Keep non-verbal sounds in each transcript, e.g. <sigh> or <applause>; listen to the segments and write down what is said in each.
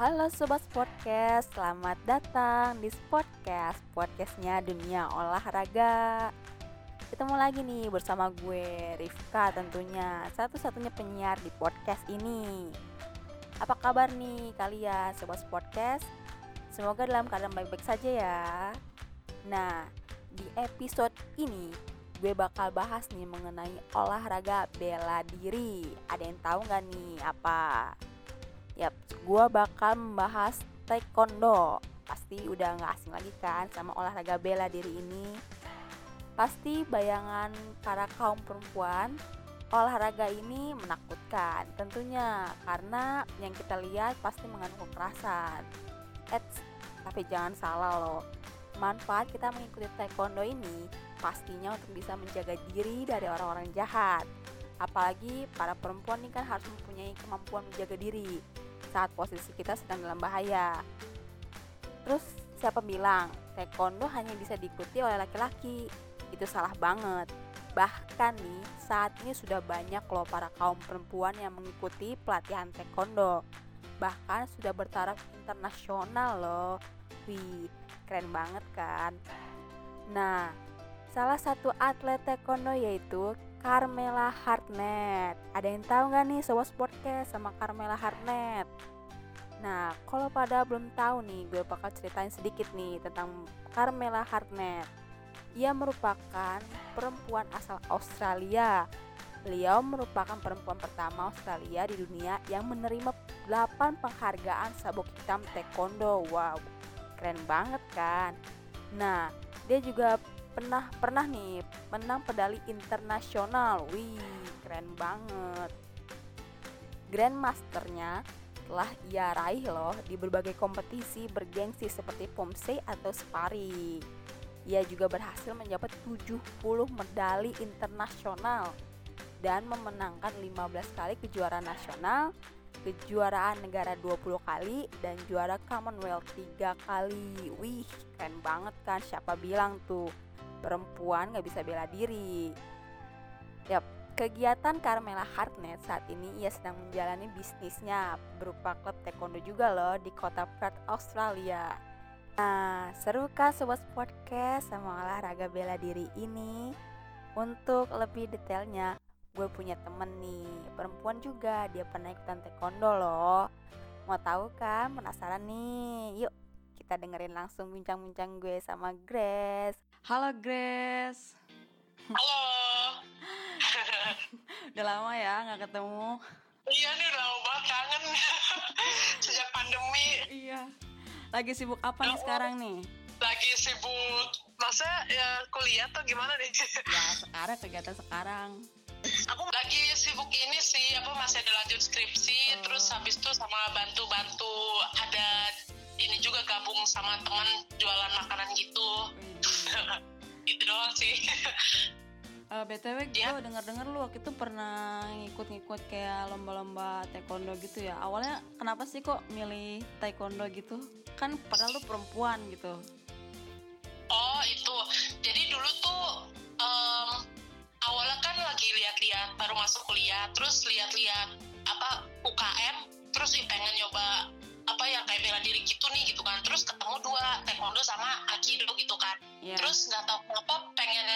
Halo Sobat Podcast, selamat datang di Podcast Podcastnya Dunia Olahraga Ketemu lagi nih bersama gue, Rifka tentunya Satu-satunya penyiar di podcast ini Apa kabar nih kalian Sobat Podcast? Semoga dalam keadaan baik-baik saja ya Nah, di episode ini gue bakal bahas nih mengenai olahraga bela diri. Ada yang tahu nggak nih apa? Yap, gue bakal membahas taekwondo. Pasti udah nggak asing lagi kan sama olahraga bela diri ini. Pasti bayangan para kaum perempuan olahraga ini menakutkan tentunya karena yang kita lihat pasti mengandung kekerasan. Eits, tapi jangan salah loh. Manfaat kita mengikuti taekwondo ini pastinya untuk bisa menjaga diri dari orang-orang jahat. Apalagi para perempuan ini kan harus mempunyai kemampuan menjaga diri saat posisi kita sedang dalam bahaya. Terus siapa bilang taekwondo hanya bisa diikuti oleh laki-laki? Itu salah banget. Bahkan nih saat ini sudah banyak loh para kaum perempuan yang mengikuti pelatihan taekwondo. Bahkan sudah bertaraf internasional loh. Wih, keren banget kan? Nah, Salah satu atlet taekwondo yaitu Carmela Hartnett. Ada yang tahu nggak nih sobat sportcast sama Carmela Hartnett? Nah, kalau pada belum tahu nih, gue bakal ceritain sedikit nih tentang Carmela Hartnett. Ia merupakan perempuan asal Australia. Beliau merupakan perempuan pertama Australia di dunia yang menerima 8 penghargaan sabuk hitam taekwondo. Wow, keren banget kan? Nah, dia juga pernah pernah nih menang pedali internasional. Wih, keren banget. Grandmasternya telah ia raih loh di berbagai kompetisi bergengsi seperti Pomse atau Spari. Ia juga berhasil mendapat 70 medali internasional dan memenangkan 15 kali kejuaraan nasional, kejuaraan negara 20 kali dan juara Commonwealth 3 kali. Wih, keren banget kan? Siapa bilang tuh? Perempuan nggak bisa bela diri. Yap, kegiatan Carmela Hartnett saat ini ia sedang menjalani bisnisnya berupa klub taekwondo juga loh di kota Perth, Australia. Nah, seru kan sobat podcast sama olahraga bela diri ini? Untuk lebih detailnya, gue punya temen nih, perempuan juga, dia pernah ikutan taekwondo loh. Mau tahu kan? Penasaran nih? Yuk, kita dengerin langsung bincang-bincang gue sama Grace. Halo Grace. Halo. <laughs> udah lama ya nggak ketemu. Iya nih udah lama banget kangen <laughs> sejak pandemi. Iya. Lagi sibuk apa nih sekarang nih? Lagi sibuk masa ya kuliah atau gimana nih? <laughs> ya sekarang kegiatan sekarang. Aku lagi sibuk ini sih apa masih ada lanjut skripsi oh. terus habis itu sama bantu-bantu ada ini juga gabung sama teman jualan makanan gitu. <laughs> Itu doang sih. <laughs> Uh, BTW gue ya. denger-denger lu waktu itu pernah ngikut-ngikut kayak lomba-lomba taekwondo gitu ya. Awalnya kenapa sih kok milih taekwondo gitu? Kan padahal lu perempuan gitu. Oh itu, jadi dulu tuh um, awalnya kan lagi lihat-lihat baru masuk kuliah Terus lihat-lihat apa UKM Terus pengen nyoba apa yang kayak bela diri gitu nih gitu kan. Terus ketemu dua taekwondo sama aikido gitu kan. Yeah. terus nggak tahu kenapa pengen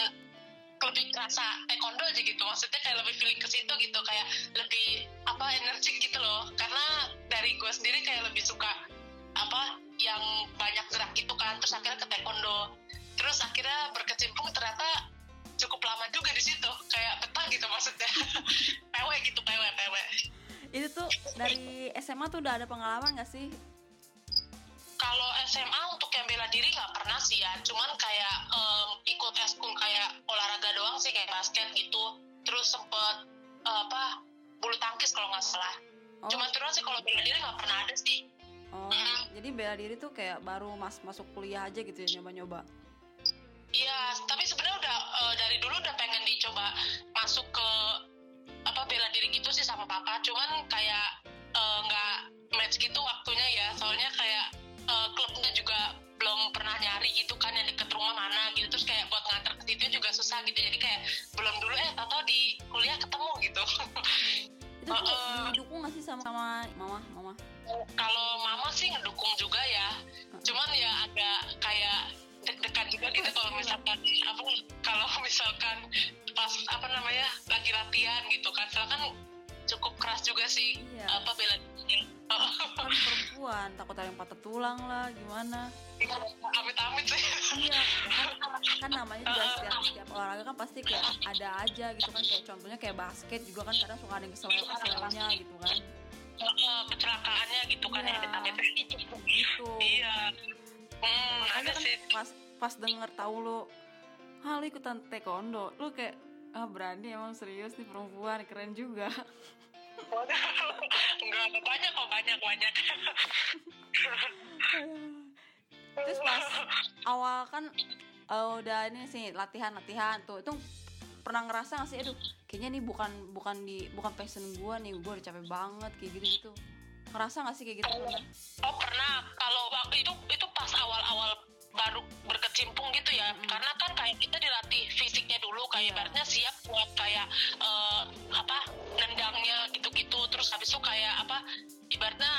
lebih kerasa taekwondo aja gitu. Maksudnya kayak lebih feeling ke situ gitu kayak lebih apa energik gitu loh. Karena dari gue sendiri kayak lebih suka apa yang banyak gerak gitu kan. Terus akhirnya ke taekwondo. Terus akhirnya berkecimpung ternyata cukup lama juga di situ. Kayak betah gitu maksudnya. <laughs> PW gitu PW PW itu tuh dari SMA tuh udah ada pengalaman gak sih? Kalau SMA untuk yang bela diri nggak pernah sih ya. Cuman kayak um, ikut eskul kayak olahraga doang sih kayak basket gitu. Terus sempet uh, apa bulu tangkis kalau nggak salah. Oh. cuman terus sih kalau bela diri nggak pernah ada sih. Oh mm. jadi bela diri tuh kayak baru mas masuk kuliah aja gitu ya nyoba nyoba Iya, tapi sebenarnya udah uh, dari dulu udah pengen dicoba masuk ke diri gitu sih sama papa. Cuman kayak eh, nggak uh, match gitu waktunya ya. Soalnya kayak uh, klubnya juga belum pernah nyari gitu kan yang deket rumah mana gitu. Terus kayak buat nganter ke situ juga susah gitu. Jadi kayak belum dulu eh atau di kuliah ketemu gitu. <laughs> Itu tuh didukung nggak sih sama sama mama mama? kalau mama sih ngedukung juga ya. Cuman ya agak kayak deg-degan juga gitu kalau misalkan apa kalau misalkan pas apa namanya lagi latihan gitu kan. Soalnya kan cukup keras juga sih Iya. apa bela kan perempuan takut ada yang patah tulang lah gimana? Amit-amit sih. Iya kan, kan namanya juga setiap, setiap olahraga kan pasti kayak ada aja gitu kan. Kayak contohnya kayak basket juga kan kadang suka ada yang keseleunya gitu kan. Kecelakaannya gitu kan Iya. amit-amit gitu. Iya pas pas denger tahu lu ah ikutan taekwondo. Lu kayak ah berani emang serius nih perempuan keren juga. Enggak banyak kok banyak banyak. Terus pas awal kan eh, udah ini sih latihan latihan tuh itu pernah ngerasa gak sih aduh kayaknya nih bukan bukan di bukan passion gua nih gua udah capek banget kayak gitu gitu ngerasa gak sih kayak gitu? Pernah Oh pernah, kalau waktu itu itu pas awal-awal baru berkecimpung gitu ya, karena kan kayak kita dilatih fisiknya dulu, kayak Iya. ibaratnya siap buat kayak eh, apa nendangnya gitu-gitu, terus habis itu kayak apa ibaratnya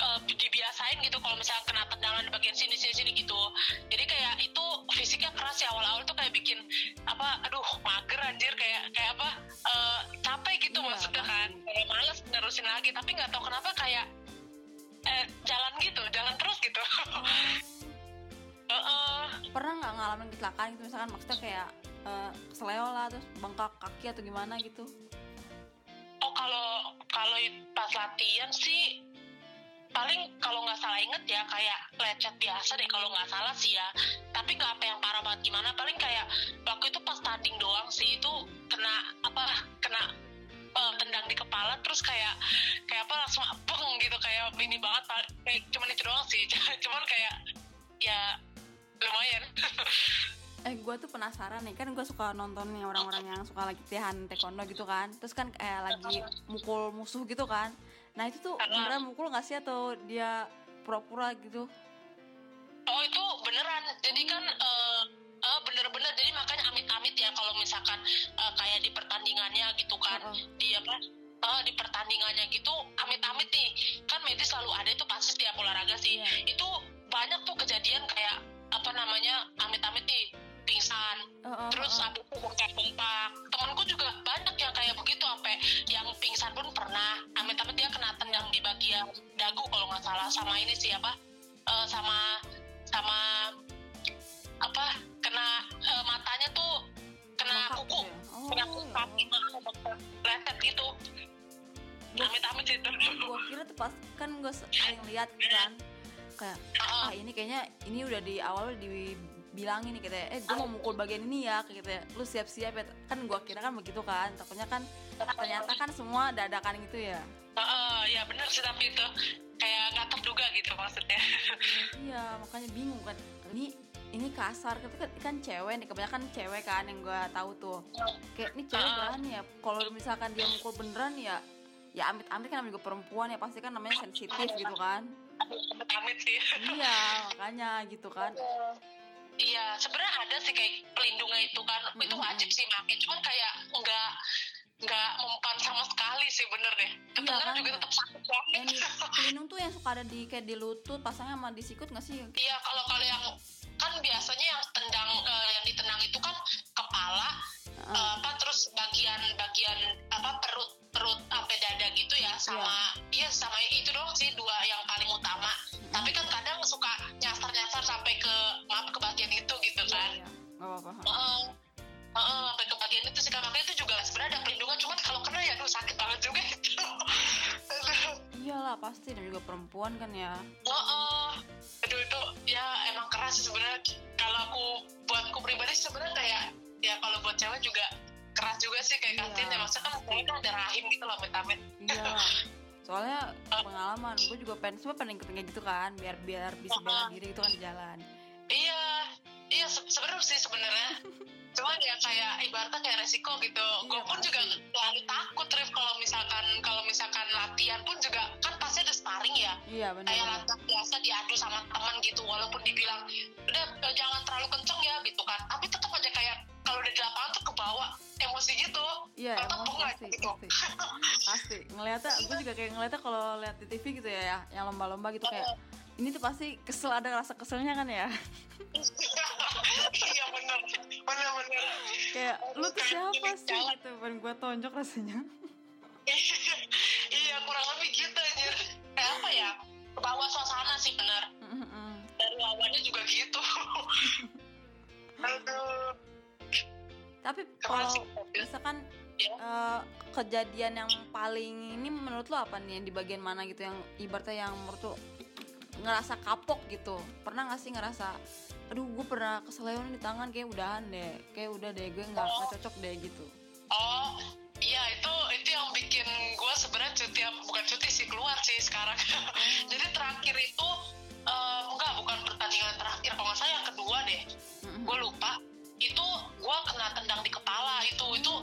eh, dibiasain gitu kalau misalnya kena tendangan di bagian sini sini sini gitu, jadi kayak itu fisiknya keras ya awal-awal tuh kayak bikin apa, aduh mager anjir. Kayak kayak apa eh, capek gitu Iya, maksudnya kan, kayak males nerusin lagi, tapi nggak tahu kenapa kayak eh, jalan gitu, jalan terus gitu. Ngalamin kecelakaan gitu misalkan maksudnya kayak eh, keseleo lah terus bengkak kaki atau gimana gitu Oh kalau kalau pas latihan sih paling kalau nggak salah inget ya kayak lecet biasa deh kalau nggak salah sih ya. Tapi nggak apa yang parah banget gimana. Paling kayak waktu itu pas tanding doang sih itu kena apa kena eh, tendang di kepala terus kayak kayak apa langsung beng gitu kayak ini banget kayak cuman itu doang sih. <laughs> cuman kayak ya lumayan. <laughs> eh gue tuh penasaran nih kan gue suka nonton nih orang-orang yang suka latihan taekwondo gitu kan terus kan kayak lagi mukul musuh gitu kan nah itu tuh beneran mukul nggak sih atau dia pura-pura gitu Oh itu beneran. Jadi kan eh, eh, bener-bener. Jadi makanya amit-amit ya kalau misalkan eh, kayak di pertandingannya gitu kan, Heeh. di apa? eh, di pertandingannya gitu amit-amit nih kan medis selalu ada itu pasti setiap olahraga sih Iya. itu banyak tuh kejadian kayak apa namanya amit-amit nih pingsan. Heeh, terus heeh. habis itu bengkak-bengkak temanku juga banyak yang kayak begitu sampai yang pingsan pun pernah. Amit-amit dia kena tendang di bagian dagu kalau nggak salah. Sama ini sih apa? Eh, sama sama apa? Kena eh, matanya tuh kena kuku. ya? Oh, kena kuku kaki letet gitu. Amit-amit sih. itu gue kira tuh pas kan gue sering lihat kan kayak ah ini kayaknya ini udah di awal dibilangin nih katanya eh gue mau mukul bagian ini ya kayak gitu ya. Lu siap-siap ya. Kan gue kira kan begitu kan. Takutnya kan ternyata kan semua dadakan gitu ya. Heeh, ya bener sih tapi itu kayak nggak terduga gitu maksudnya. <laughs> Iya makanya bingung kan. Ini ini kasar. Tapi kan, kan cewek nih kebanyakan cewek kan yang gue tahu tuh. Kayak ini cewek berani ya? Kalau misalkan dia mukul beneran ya ya amit-amit kan namanya juga perempuan ya. Pasti kan namanya sensitif gitu kan amit sih. Iya makanya gitu kan. Iya sebenarnya ada sih kayak pelindungnya itu kan. Itu Mm-mm. wajib sih pakai. Cuman kayak nggak nggak mempan sama sekali sih bener deh. Kedengeran kan? juga tetap sakit banget. Di pelindung tuh yang suka ada di kayak di lutut pasangnya sama di sikut nggak sih? Iya kalau kalau yang kan biasanya yang tendang eh, yang ditendang itu kan kepala Heeh. eh, apa terus bagian bagian apa perut perut sampai dada gitu ya sama iya sama itu dong sih dua yang paling utama. Tapi kan kadang suka nyasar nyasar sampai ke maaf ke bagian itu gitu Iya, kan. iya. nggak apa-apa. Heeh. Heeh, sampai ke bagian itu sih kan makanya itu juga sebenarnya ada pelindungan cuman kalau kena ya aduh sakit banget juga itu Aduh. iyalah pasti dan juga perempuan kan ya Oh, aduh itu ya emang keras sih sebenarnya. Kalau aku buatku pribadi sebenarnya kayak ya kalau buat cewek juga keras juga sih kayak Iya. kasihan ya maksudnya kan cewek kan ada rahim gitu loh amit-amit. iya <laughs> soalnya pengalaman gue juga pengen semua pengen kayak gitu kan biar biar bisa bela diri gitu kan di jalan Iya, iya se- sebenarnya sih sebenarnya. <laughs> Cuman ya kayak ibaratnya kayak resiko gitu. Gue Iya, pun juga selalu takut Rif kalau misalkan kalau misalkan latihan pun juga kan pasti ada sparring ya. iya benar. Kayak latihan biasa diadu sama teman gitu walaupun dibilang udah eh, jangan terlalu kenceng ya gitu kan. Tapi tetap aja kayak kalau udah di lapangan tuh ke bawah emosi gitu. Iya bunga pasti gitu. pasti. Pasti. Ngeliatnya gue juga kayak ngeliatnya kalau lihat di TV gitu ya yang lomba-lomba gitu kayak ini tuh pasti kesel ada rasa keselnya kan ya? Iya bener. Bener bener. Kayak lu tuh siapa sih? gitu pengen gue tonjok rasanya. Iya kurang lebih gitu anjir. Kayak apa ya? Ke bawah suasana sih Mm-mm. dari lawannya juga gitu. Aduh <laughs> tapi kalau misalkan Ya. eh, kejadian yang paling ini menurut lo apa nih? Yang di bagian mana gitu yang ibaratnya yang menurut lo ngerasa kapok gitu. Pernah gak sih ngerasa aduh gue pernah keselewan di tangan kayak udahan deh kayak udah deh gue nggak nggak cocok deh gitu. Oh iya itu itu yang bikin gue sebenarnya cuti bukan cuti sih keluar sih sekarang. <laughs> Jadi terakhir itu eh, enggak bukan pertandingan terakhir kalau nggak salah yang kedua deh. Gue lupa. Itu gue kena tendang di kepala itu itu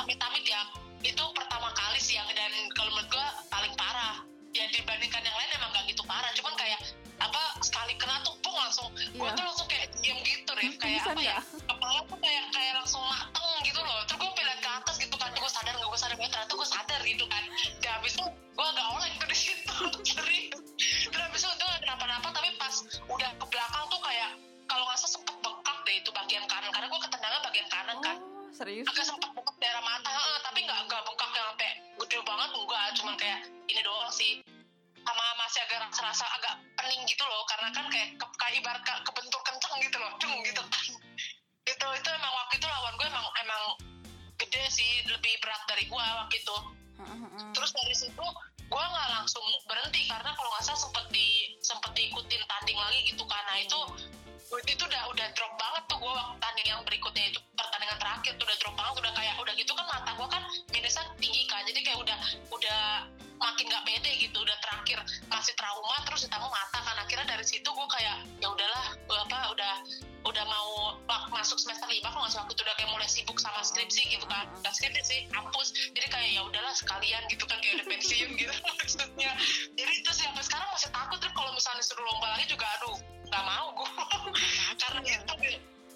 amit-amit ya. Itu pertama kali sih yang dan kalau menurut gue paling parah ya dibandingkan yang lain emang gak gitu parah. Cuman kayak apa sekali kena tuh pung langsung. Gue Iya. tuh langsung kayak diem gitu Rif. Kayak apa ya nggak? kepala tuh kayak kayak langsung mateng gitu loh. Terus gue lihat ke atas gitu kan. Gue sadar nggak gue sadar. Nggak ternyata gue sadar gitu kan. Dan habis itu gue agak kampus. Jadi kayak ya udahlah sekalian gitu kan kayak udah pensiun <laughs> gitu maksudnya. Jadi itu sih sampai sekarang masih takut terus kalau misalnya suruh lomba lagi juga aduh nggak mau gue karena itu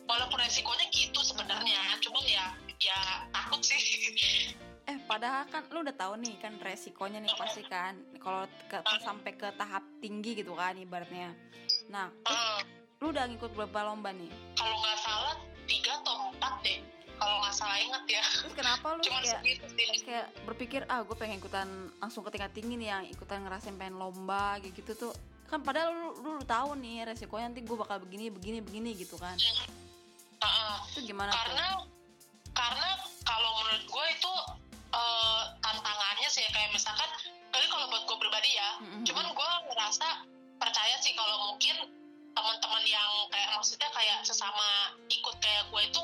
walaupun resikonya gitu sebenarnya cuman ya ya takut sih. Eh padahal kan lu udah tahu nih kan resikonya nih pasti kan kalau ke, sampai ke tahap tinggi gitu kan ibaratnya. Nah Eh, lu udah ngikut berapa lomba nih? Kalau nggak salah tiga atau empat deh kalau nggak salah inget ya. Terus kenapa lu <laughs> cuman kayak segitu sih. kayak berpikir ah gue pengen ikutan langsung ke tingkat tinggi nih yang ikutan ngerasain pengen lomba gitu, gitu tuh. Kan padahal lu, lu, udah tahu nih resikonya nanti gue bakal begini begini begini gitu kan. Heeh. itu gimana tuh? Karena karena kalau menurut gue itu eh, tantangannya sih kayak misalkan kali kalau buat gue pribadi ya Mm-mm. cuman gue ngerasa percaya sih kalau mungkin teman-teman yang kayak maksudnya kayak sesama ikut kayak gue itu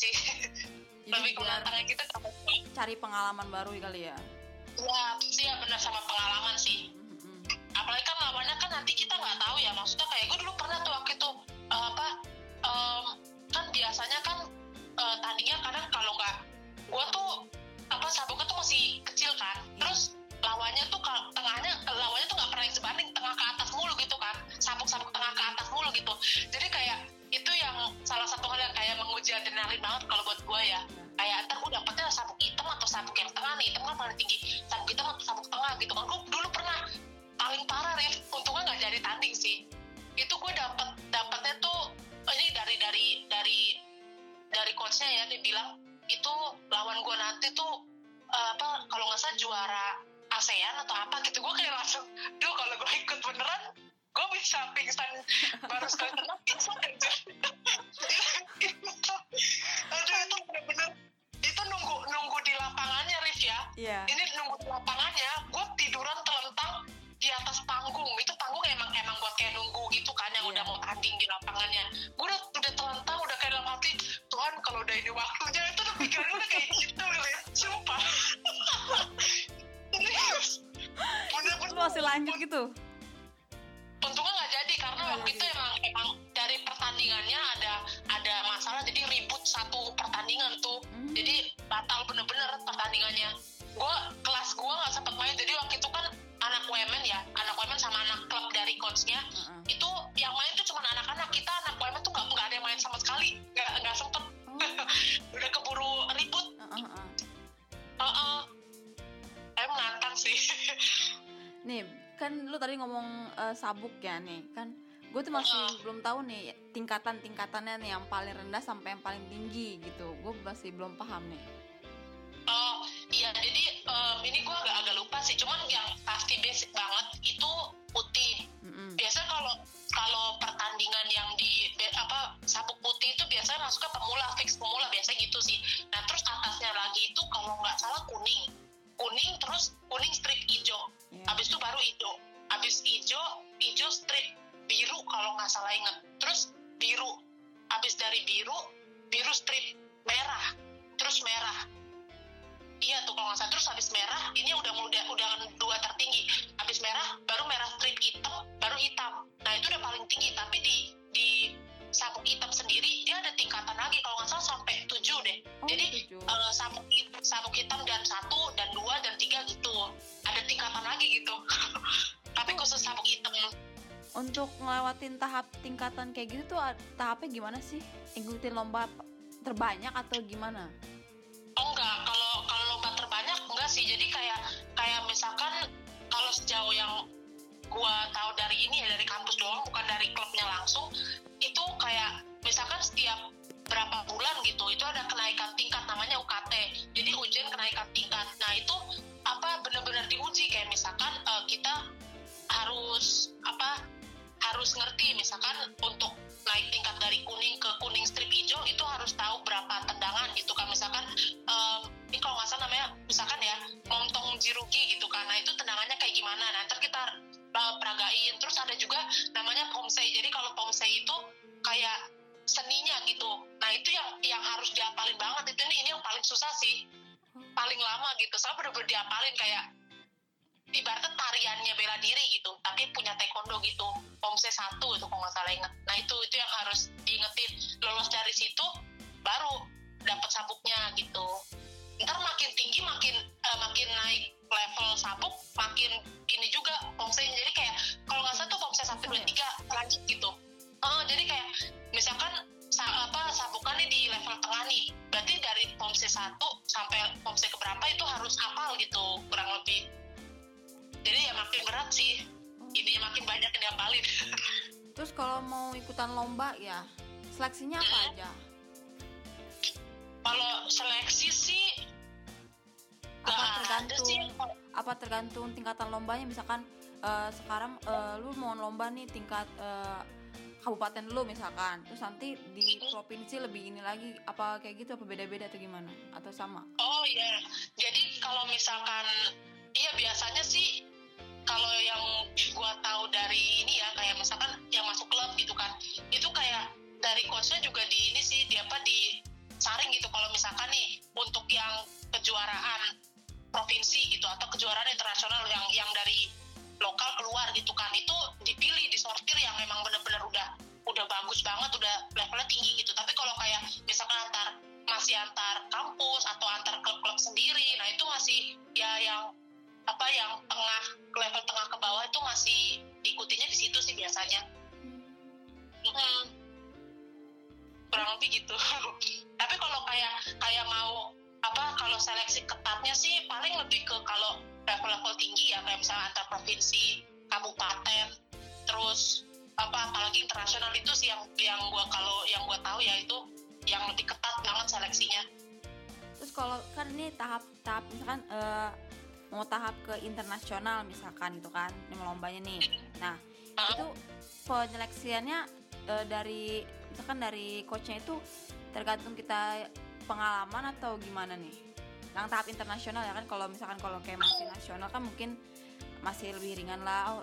sih. jadi lebih ke menantangnya gitu. cari pengalaman baru kali ya Ya, sih ya benar sama pengalaman sih. Mm-mm. Apalagi kan lawannya kan nanti kita nggak tahu ya. Maksudnya kayak gue dulu pernah tuh waktu itu eh, apa em, kan biasanya kan eh, tandingnya kadang kalau nggak gue tuh apa sabuknya tuh masih kecil kan. Terus lawannya tuh tengahnya lawannya tuh nggak pernah yang sebanding tengah ke atas mulu gitu kan. Sabuk-sabuk tengah ke atas mulu gitu. Jadi kayak itu yang salah satu hal yang kayak menguji adrenalin banget kalau buat gue ya. Kayak ntar gue dapetnya sabuk hitam atau sabuk yang tengah nih. Hitam kan paling tinggi. Sabuk hitam atau sabuk tengah gitu kan. Gue dulu pernah paling parah Rif. Untungnya nggak jadi tanding sih. Itu gue dapet dapetnya tuh oh, ini dari dari dari dari coachnya ya dia bilang itu lawan gue nanti tuh eh, apa kalau nggak salah juara ASEAN atau apa gitu. Gue kayak langsung duh kalau gue ikut beneran gue bisa pingsan baru sekali. Kena pingsan aja? Aduh itu bener-bener itu nunggu nunggu di lapangannya Rif ya. Iya. Ini nunggu di lapangannya gue tiduran telentang di atas panggung. Itu panggung emang emang buat kayak nunggu gitu kan yang Iya. udah mau tanding di lapangannya. Gue udah udah telentang udah kayak dalam hati Tuhan kalau udah ini waktunya. Itu udah pikiran udah kayak gitu lihat sumpah. <laughs> Serius. lu bener-bener masih lanjut gitu jadi karena Nggak waktu itu jadi. emang pertandingannya ada ada masalah jadi ribut satu pertandingan tuh Hmm. jadi batal bener-bener pertandingannya gue kelas gue nggak sempet main jadi waktu itu kan anak women ya anak women sama anak klub dari coachnya Heeh. itu yang main tuh cuma anak-anak kita anak women tuh nggak nggak ada yang main sama sekali nggak nggak sempet Oh, <laughs> udah keburu ribut heeh, heeh. Heeh. Emang menantang sih <laughs> Nih, kan lu tadi ngomong eh, sabuk ya nih, kan gue tuh masih Heeh. belum tahu nih tingkatan-tingkatannya nih yang paling rendah sampai yang paling tinggi gitu. Gue masih belum paham nih. Oh iya jadi em, ini gue agak agak lupa sih cuman yang pasti basic banget itu putih Mm-mm. biasa kalau kalau pertandingan yang di apa sabuk putih itu biasanya masuknya pemula fix pemula biasanya gitu sih nah terus atasnya lagi itu kalau nggak salah kuning kuning terus kuning strip hijau Ya. habis itu baru hijau habis hijau hijau strip biru kalau nggak salah inget terus biru. Habis dari biru biru strip merah. Terus merah. Iya tuh kalau nggak salah. Terus habis merah ini udah udah udah dua tertinggi. Habis merah baru merah strip hitam baru hitam. Nah itu udah paling tinggi. Tapi di di sabuk hitam sendiri dia ada tingkatan lagi. Kalau nggak salah sampai tujuh deh. Oh, jadi tujuh. eh, sabuk sabuk hitam dan satu dan dua dan tiga gitu tingkatan lagi gitu. <laughs> Tapi khusus sabuk hitam Untuk ngelewatin tahap tingkatan kayak gitu tuh ah, tahapnya gimana sih? Ikutin lomba terbanyak atau gimana? oh enggak. Kalau kalau lomba terbanyak enggak sih. Jadi kayak kayak misalkan kalau sejauh yang gua tahu dari ini ya dari kampus doang bukan dari klubnya langsung itu kayak misalkan setiap berapa bulan gitu itu ada kenaikan tingkat namanya UKT jadi ujian kenaikan tingkat. Nah itu apa benar-benar diuji. Kayak misalkan eh, kita harus apa harus ngerti. Misalkan untuk naik tingkat dari kuning ke kuning strip hijau itu harus tahu berapa tendangan gitu kan. Misalkan em, ini kalau nggak salah namanya misalkan ya montong jiruki gitu kan. Nah itu tendangannya kayak gimana? Nah ntar kita uh, peragain. Terus ada juga namanya pomsei. Jadi kalau pomsei itu kayak seninya gitu. Nah itu yang yang harus diapalin banget. Itu ini ini yang paling susah sih paling lama gitu. Saya bener-bener diapalin kayak ibaratnya tariannya bela diri gitu tapi punya taekwondo gitu. Pomse satu itu kalau nggak salah inget nah itu itu yang harus diingetin. Lolos dari situ baru dapat sabuknya gitu. Ntar makin tinggi makin eh, makin naik level sabuk makin ini juga pomse jadi kayak kalau nggak salah tuh pomse satu dua tiga lanjut gitu. Eh, jadi kayak misalkan sa- apa sabukannya di level tengah nih berarti dari pomse satu sampai pomse keberapa itu harus hafal gitu kurang lebih. Jadi ya makin berat sih. Ini makin banyak yang diapalin. <laughs> Terus kalau mau ikutan lomba ya, seleksinya apa Hmm. aja? kalau seleksi sih Apa tergantung sih. apa tergantung tingkatan lombanya? Misalkan eh, sekarang eh, lu mau lomba nih tingkat eh, kabupaten lu misalkan terus nanti di provinsi lebih ini lagi apa kayak gitu apa beda-beda atau gimana? Atau sama? Oh iya, jadi kalau misalkan, iya biasanya sih kalau yang gua tahu dari ini ya kayak misalkan yang masuk klub gitu kan, itu kayak dari coachnya juga di ini sih dia apa di saring gitu. Kalau misalkan nih untuk yang kejuaraan provinsi gitu atau kejuaraan internasional yang yang dari lokal keluar gitu kan. Itu dipilih disortir yang memang benar-benar udah udah bagus banget udah levelnya tinggi gitu. Tapi kalau kayak misalkan antar masih antar kampus atau antar klub-klub sendiri nah itu masih ya yang apa yang tengah level tengah ke bawah itu masih diikutinya di situ sih biasanya. Mm-mm. kurang lebih gitu. <laughs> Tapi kalau kayak kayak mau apa kalau seleksi ketatnya sih paling lebih ke kalau level-level tinggi ya kayak misalnya antar provinsi kabupaten terus apa apalagi internasional itu sih yang yang gua kalau yang gua tahu ya itu yang lebih ketat banget seleksinya terus kalau kan ini tahap tahap misalkan eh, mau tahap ke internasional misalkan itu kan ini mau lombanya nih nah Hah? itu penyeleksiannya eh, dari misalkan dari coachnya itu tergantung kita pengalaman atau gimana nih? Yang tahap internasional ya kan kalau misalkan kalau kayak masih nasional kan mungkin masih lebih ringan lah. Oh,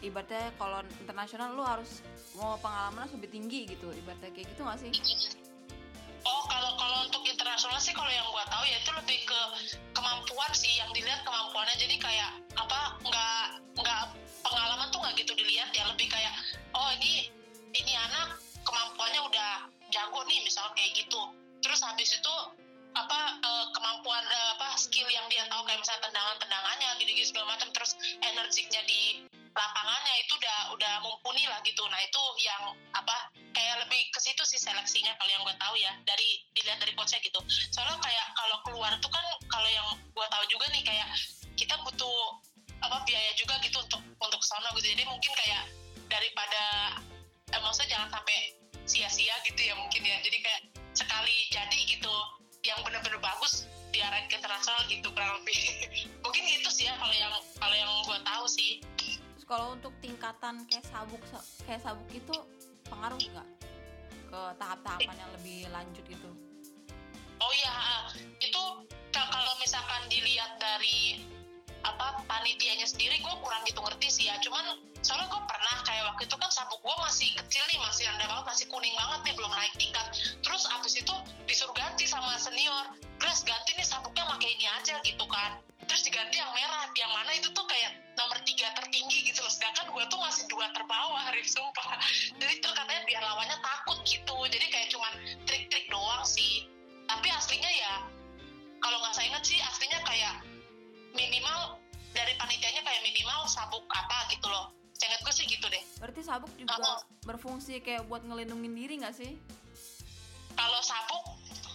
ibaratnya kalau internasional lu harus mau pengalaman lebih tinggi gitu ibaratnya kayak gitu gak sih? Oh kalau kalau untuk internasional sih kalau yang gua tahu ya itu lebih ke kemampuan sih yang dilihat kemampuannya. Jadi kayak apa nggak nggak pengalaman tuh nggak gitu dilihat ya. Lebih kayak oh ini ini anak kemampuan nih misalnya kayak gitu terus habis itu apa uh, kemampuan uh, apa skill yang dia tahu kayak misalnya tendangan-tendangannya gitu-gitu segala macam terus energiknya di lapangannya itu udah udah mumpuni lah gitu. Nah itu yang apa kayak lebih ke situ sih seleksinya kalau yang gue tahu ya dari dilihat dari coachnya gitu. Soalnya kayak kalau keluar tuh kan kalau yang gue tahu juga nih kayak kita butuh apa biaya juga gitu untuk untuk sana gitu. Jadi mungkin kayak daripada eh, maksudnya jangan sampai sia-sia gitu ya mungkin ya. Jadi kayak sekali jadi gitu yang benar-benar bagus diarahin ke internasional gitu kurang lebih <laughs> mungkin gitu sih ya kalau yang kalau yang gue tahu sih Terus kalau untuk tingkatan kayak sabuk kayak sabuk itu pengaruh nggak ke tahap-tahapan yang lebih lanjut gitu? Oh iya, itu kalau misalkan dilihat dari apa panitianya sendiri gue kurang gitu ngerti sih ya. Cuman soalnya gue pernah kayak waktu itu kan sabuk gue masih kecil nih masih rendah banget masih kuning banget nih belum naik tingkat. Terus abis itu disuruh ganti sama senior. Grace ganti nih sabuknya pakai ini aja gitu kan. Terus diganti yang merah. Yang mana itu tuh kayak nomor tiga tertinggi gitu loh. Sedangkan gue tuh masih dua terbawah <laughs> Rif sumpah. Jadi tuh katanya biar lawannya takut gitu. Jadi kayak cuman trik-trik doang sih. Tapi aslinya ya kalau nggak saya inget sih aslinya kayak minimal dari panitianya kayak minimal sabuk apa gitu loh. Cenget gue sih gitu deh. Berarti sabuk juga uh, berfungsi kayak buat ngelindungin diri nggak sih? Kalau sabuk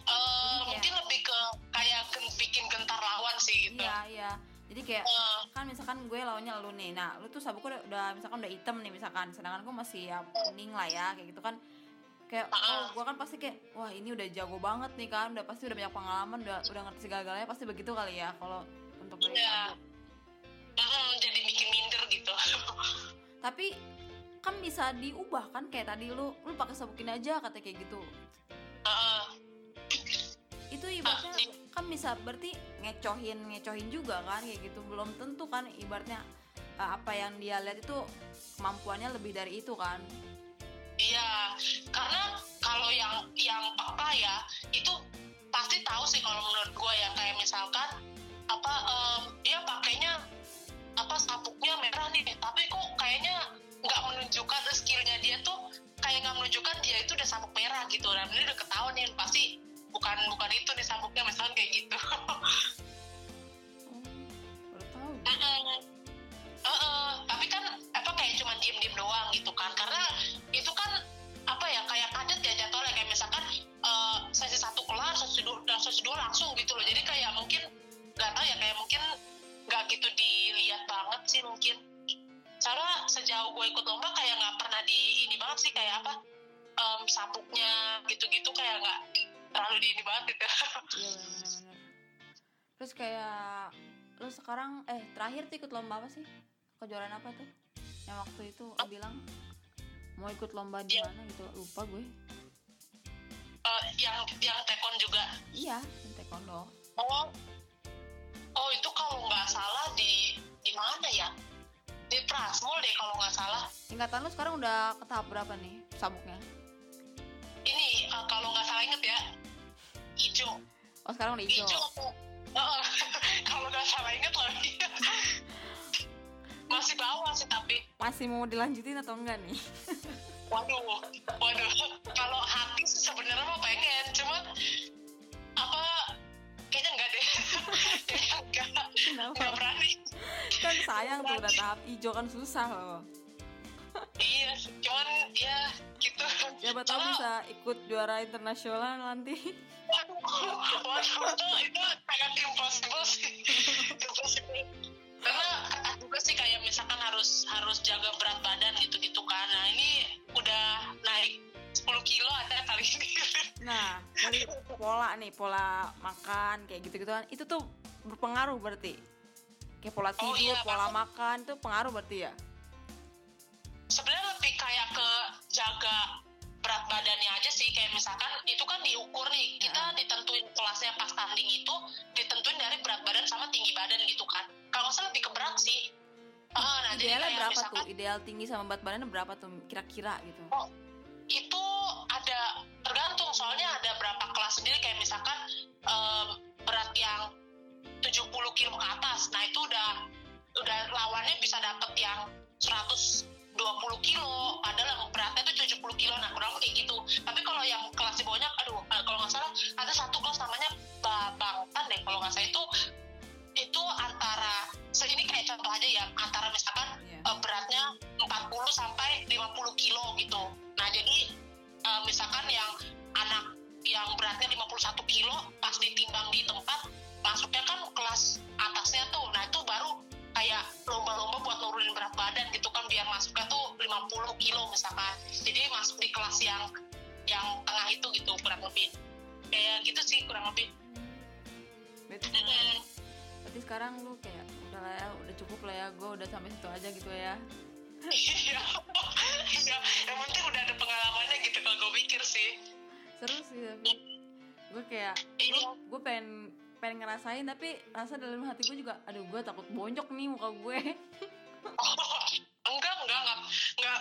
uh, mungkin lebih ke kayak bikin gentar lawan sih gitu. Iya iya. Jadi kayak uh, kan misalkan gue lawannya lu nih. Nah lu tuh sabuknya udah, udah misalkan udah hitam nih misalkan. Sedangkan gue masih ya kuning lah ya kayak gitu kan. Kayak uh, oh gue kan pasti kayak wah ini udah jago banget nih kan udah pasti udah banyak pengalaman udah udah ngerti segala-galanya. Pasti begitu kali ya kalau untuk mm, jadi bikin minder gitu. <laughs> Tapi kan bisa diubah kan kayak tadi lu lu pakai sabukin aja kata kayak gitu. Uh, itu ibaratnya uh, kan bisa berarti ngecohin ngecohin juga kan kayak gitu. Belum tentu kan ibaratnya uh, apa yang dia lihat itu kemampuannya lebih dari itu kan. Iya karena kalau yang yang papa ya itu pasti tahu sih kalau menurut gue ya. Kayak misalkan apa um, dia pakainya apa sabuknya merah nih. Tapi kok kayaknya nggak menunjukkan skillnya dia tuh kayak nggak menunjukkan dia itu udah sabuk merah gitu. Dan ini udah ketahuan nih pasti bukan bukan itu nih sabuknya misalnya kayak gitu. Oh, gue ikut lomba kayak nggak pernah di ini banget sih kayak apa um, sabuknya gitu-gitu kayak nggak terlalu di ini banget gitu. Iya <laughs> benar-benar terus kayak lu sekarang eh terakhir tuh ikut lomba apa sih? Kejuaraan apa tuh? Yang waktu itu lu bilang mau ikut lomba di yeah. mana gitu lupa gue. Uh, yang yang tekon juga. Iya yang taekwondo. Oh oh itu kalau nggak salah di di mana ya di Prasmul deh kalau nggak salah. Tingkatan lu sekarang udah ke tahap berapa nih sabuknya? Ini uh, kalau nggak salah inget ya. Hijau. Oh sekarang udah hijau, hijau. Uh, <laughs> kalau nggak salah inget lagi. Masih bawah sih tapi. Masih mau dilanjutin atau enggak nih? Waduh waduh. Kalau hati sih sebenarnya mau pengen cuman apa kayaknya enggak deh. <laughs> Kayaknya enggak enggak berani kan sayang tuh udah tahap hijau kan susah. Loh iya cuman ya gitu. Siapa tahu bisa ikut juara internasional nanti? Waduh waduh itu itu sangat impossible sih. Impossible. Karena juga sih kayak misalkan harus harus jaga berat badan gitu gitu kan. Nah ini udah naik 10 kilo ada kali ini. Nah dari pola nih pola makan kayak gitu gitu kan itu tuh berpengaruh berarti kayak pola tidur oh, iya, pola makan itu pengaruh berarti ya? Sebenarnya lebih kayak ke jaga berat badannya aja sih. Kayak misalkan itu kan diukur nih. Kita ditentuin kelasnya pas tanding itu ditentuin dari berat badan sama tinggi badan gitu kan. Kalau saya lebih ke berat sih. Uh, nah, idealnya berapa misalkan, tuh ideal tinggi sama berat badan berapa tuh? Kira-kira gitu. Oh, itu ada tergantung. Soalnya ada berapa kelas sendiri. Kayak misalkan um, berat yang 70 kilo ke atas. Nah itu udah udah lawannya bisa dapet yang 120 kilo. Padahal yang beratnya itu 70 kilo. Nah kurang lebih gitu. Tapi kalau yang kelas di bawahnya aduh eh, kalau nggak salah ada satu kelas namanya babangtan deh kalau nggak salah. Itu itu antara ini kayak contoh aja ya antara misalkan yeah. uh, beratnya 40 sampai 50 kilo gitu. Nah jadi uh, misalkan yang anak yang beratnya 51 kilo pas ditimbang di tempat masuknya kan kelas atasnya tuh. Nah itu baru kayak lomba-lomba buat nurunin berat badan gitu kan biar masuknya tuh 50 kilo misalkan. Jadi masuk di kelas yang yang tengah itu gitu kurang lebih. Kayak gitu sih kurang lebih. Berarti, Mm-mm. berarti sekarang lu kayak udah lah ya udah cukup lah ya gue udah sampai situ aja gitu ya. Iya. Iya. Yang penting udah ada pengalamannya gitu kalau gue pikir sih. Seru sih tapi gue kayak Iya. gue pengen pengen ngerasain tapi rasa dalam hati gue juga aduh gue takut bonyok nih muka gue. Enggak enggak enggak enggak.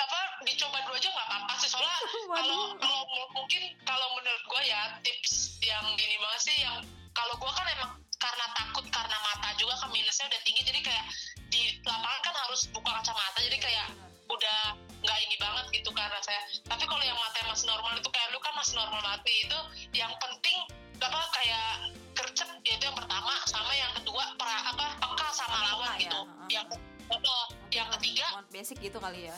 Apa dicoba dulu aja nggak apa-apa sih. Soalnya <laughs> kalau kalau mu- mungkin kalau menurut gue ya tips yang gini banget sih yang kalau gue kan emang karena takut karena mata juga kan minusnya udah tinggi jadi kayak di lapangan kan harus buka kacamata jadi kayak udah nggak ini banget gitu kan rasanya. Tapi kalau yang mata masih normal itu kayak lu kan masih normal nih itu yang penting apa kayak gercep itu yang pertama sama yang kedua pra, apa peka sama lawan ya, gitu heeh. yang oh, yang ketiga basic gitu kali ya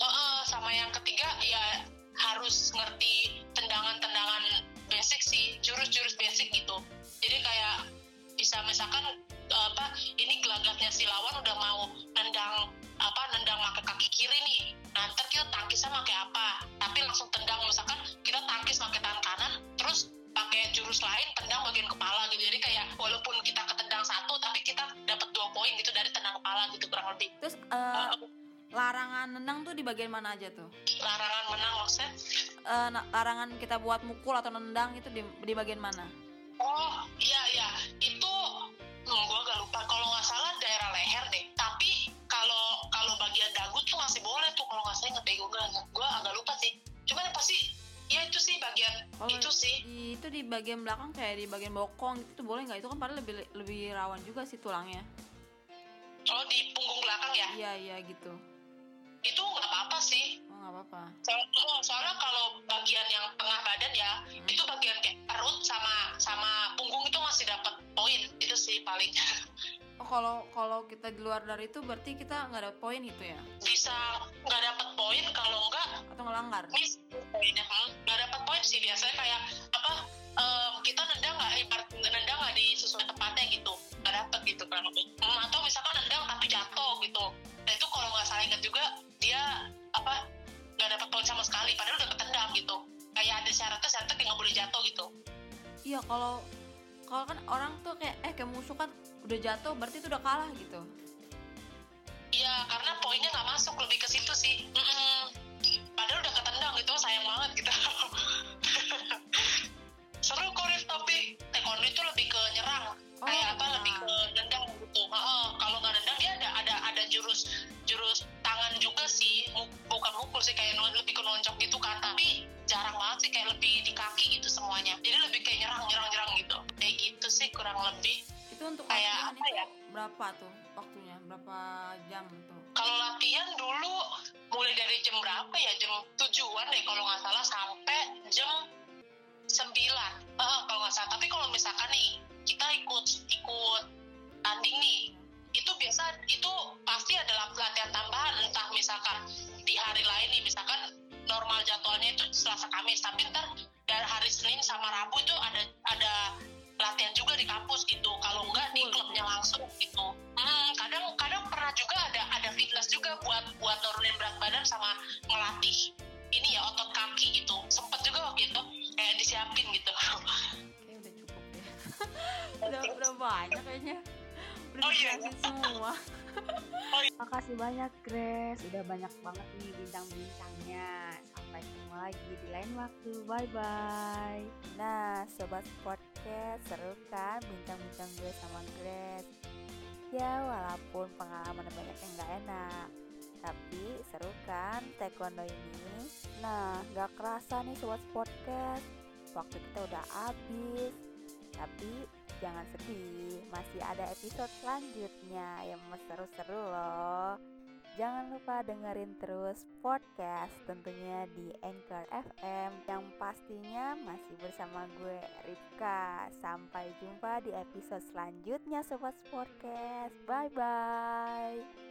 Heeh, sama yang ketiga ya harus ngerti tendangan-tendangan basic sih, jurus-jurus basic gitu. Jadi kayak bisa misalkan apa ini gelagatnya si lawan udah mau nendang apa nendang pakai kaki kiri nih. Nah, ntar kita tangkisnya pakai apa? Tapi langsung tendang misalkan kita tangkis pakai tangan kanan, terus pakai jurus lain tendang bagian kepala gitu. Jadi kayak walaupun kita ketendang satu, tapi kita dapat dua poin gitu dari tendang kepala gitu kurang lebih. terus eh, larangan nendang tuh di bagian mana aja tuh Larangan menang maksudnya na- larangan kita buat mukul atau nendang itu di, di bagian mana Oh iya iya itu hmm, gue agak lupa kalau nggak salah daerah leher deh. Tapi kalau kalau bagian dagu tuh masih boleh tuh kalau nggak salah inget deh gue gue agak lupa sih. Cuman pasti ya itu sih bagian Kalau itu sih. di, itu di bagian belakang kayak di bagian bokong tuh boleh nggak? Itu kan padahal lebih lebih rawan juga sih tulangnya. Oh di punggung belakang ya? Iya iya gitu. Itu nggak apa-apa sih. oh nggak apa-apa. So- oh, soalnya kalau bagian yang tengah badan ya itu bagian kayak perut sama sama punggung itu masih dapat poin itu sih paling. oh <laughs> kalau kalau kita di luar dari itu berarti kita nggak ada poin gitu ya? Bisa nggak dapat poin kalau nggak atau ngelanggar? Hmm, nggak dapat poin sih biasanya kayak apa em, kita nendang nggak ibarat nendang nggak di sesuai tempatnya gitu. Nggak dapat gitu kan hmm, atau misalkan nendang tapi jatuh gitu. Nah itu kalau nggak salah ingat juga dia apa nggak dapat poin sama sekali padahal udah ketendang gitu. Kayak ada syaratnya syaratnya kayak nggak boleh jatuh gitu. Iya kalau kalau kan orang tuh kayak eh kayak musuh kan udah jatuh berarti itu udah kalah gitu Iya, karena poinnya nggak masuk lebih ke situ sih. Mm-mm. Padahal udah ketendang gitu, sayang banget gitu. <laughs> Seru kok Rif, tapi taekwondo itu lebih ke nyerang, Oh, kayak apa nyerang. lebih ke nendang gitu. Heeh, kalau nggak nendang dia ada ada ada jurus jurus tangan juga sih, bukan mukul sih kayak lebih ke nonjok gitu kan. Tapi jarang banget sih kayak lebih di kaki gitu semuanya. Jadi lebih kayak nyerang nyerang nyerang gitu. Kayak gitu sih kurang lebih. itu untuk Kayak berapa tuh waktunya berapa jam tuh Kalau latihan dulu mulai dari jam berapa ya? Jam tujuan deh kalau nggak salah sampai jam sembilan. Eh, kalau nggak salah. Tapi kalau misalkan nih kita ikut ikut tanding nih, itu biasa itu pasti ada latihan tambahan. Entah misalkan di hari lain nih, misalkan normal jadwalnya itu Selasa Kamis, tapi ntar dari hari Senin sama Rabu itu ada ada latihan juga di kampus gitu. Kalau enggak di klubnya langsung gitu. Hmm, kadang kadang pernah juga ada ada fitness juga buat buat nurunin berat badan sama ngelatih ini ya otot kaki gitu. Sempet juga waktu itu kayak disiapin gitu. kayak udah cukup deh <laughs> udah udah banyak kayaknya udah Oh, iya. dijelasin <laughs> Makasih banyak Grace, udah banyak banget nih bincang-bincangnya. Sampai ketemu lagi di lain waktu. Bye bye. Nah, sobat podcast seru kan bincang-bincang gue sama Grace. Ya, walaupun pengalaman banyak yang gak enak. Tapi seru kan taekwondo ini? Nah, gak kerasa nih sobat podcast. Waktu kita udah habis. Tapi jangan sedih, masih ada episode selanjutnya yang seru-seru loh. Jangan lupa dengerin terus podcast tentunya di Anchor FM yang pastinya masih bersama gue Ripka. Sampai jumpa di episode selanjutnya Sobat Podcast. Bye bye.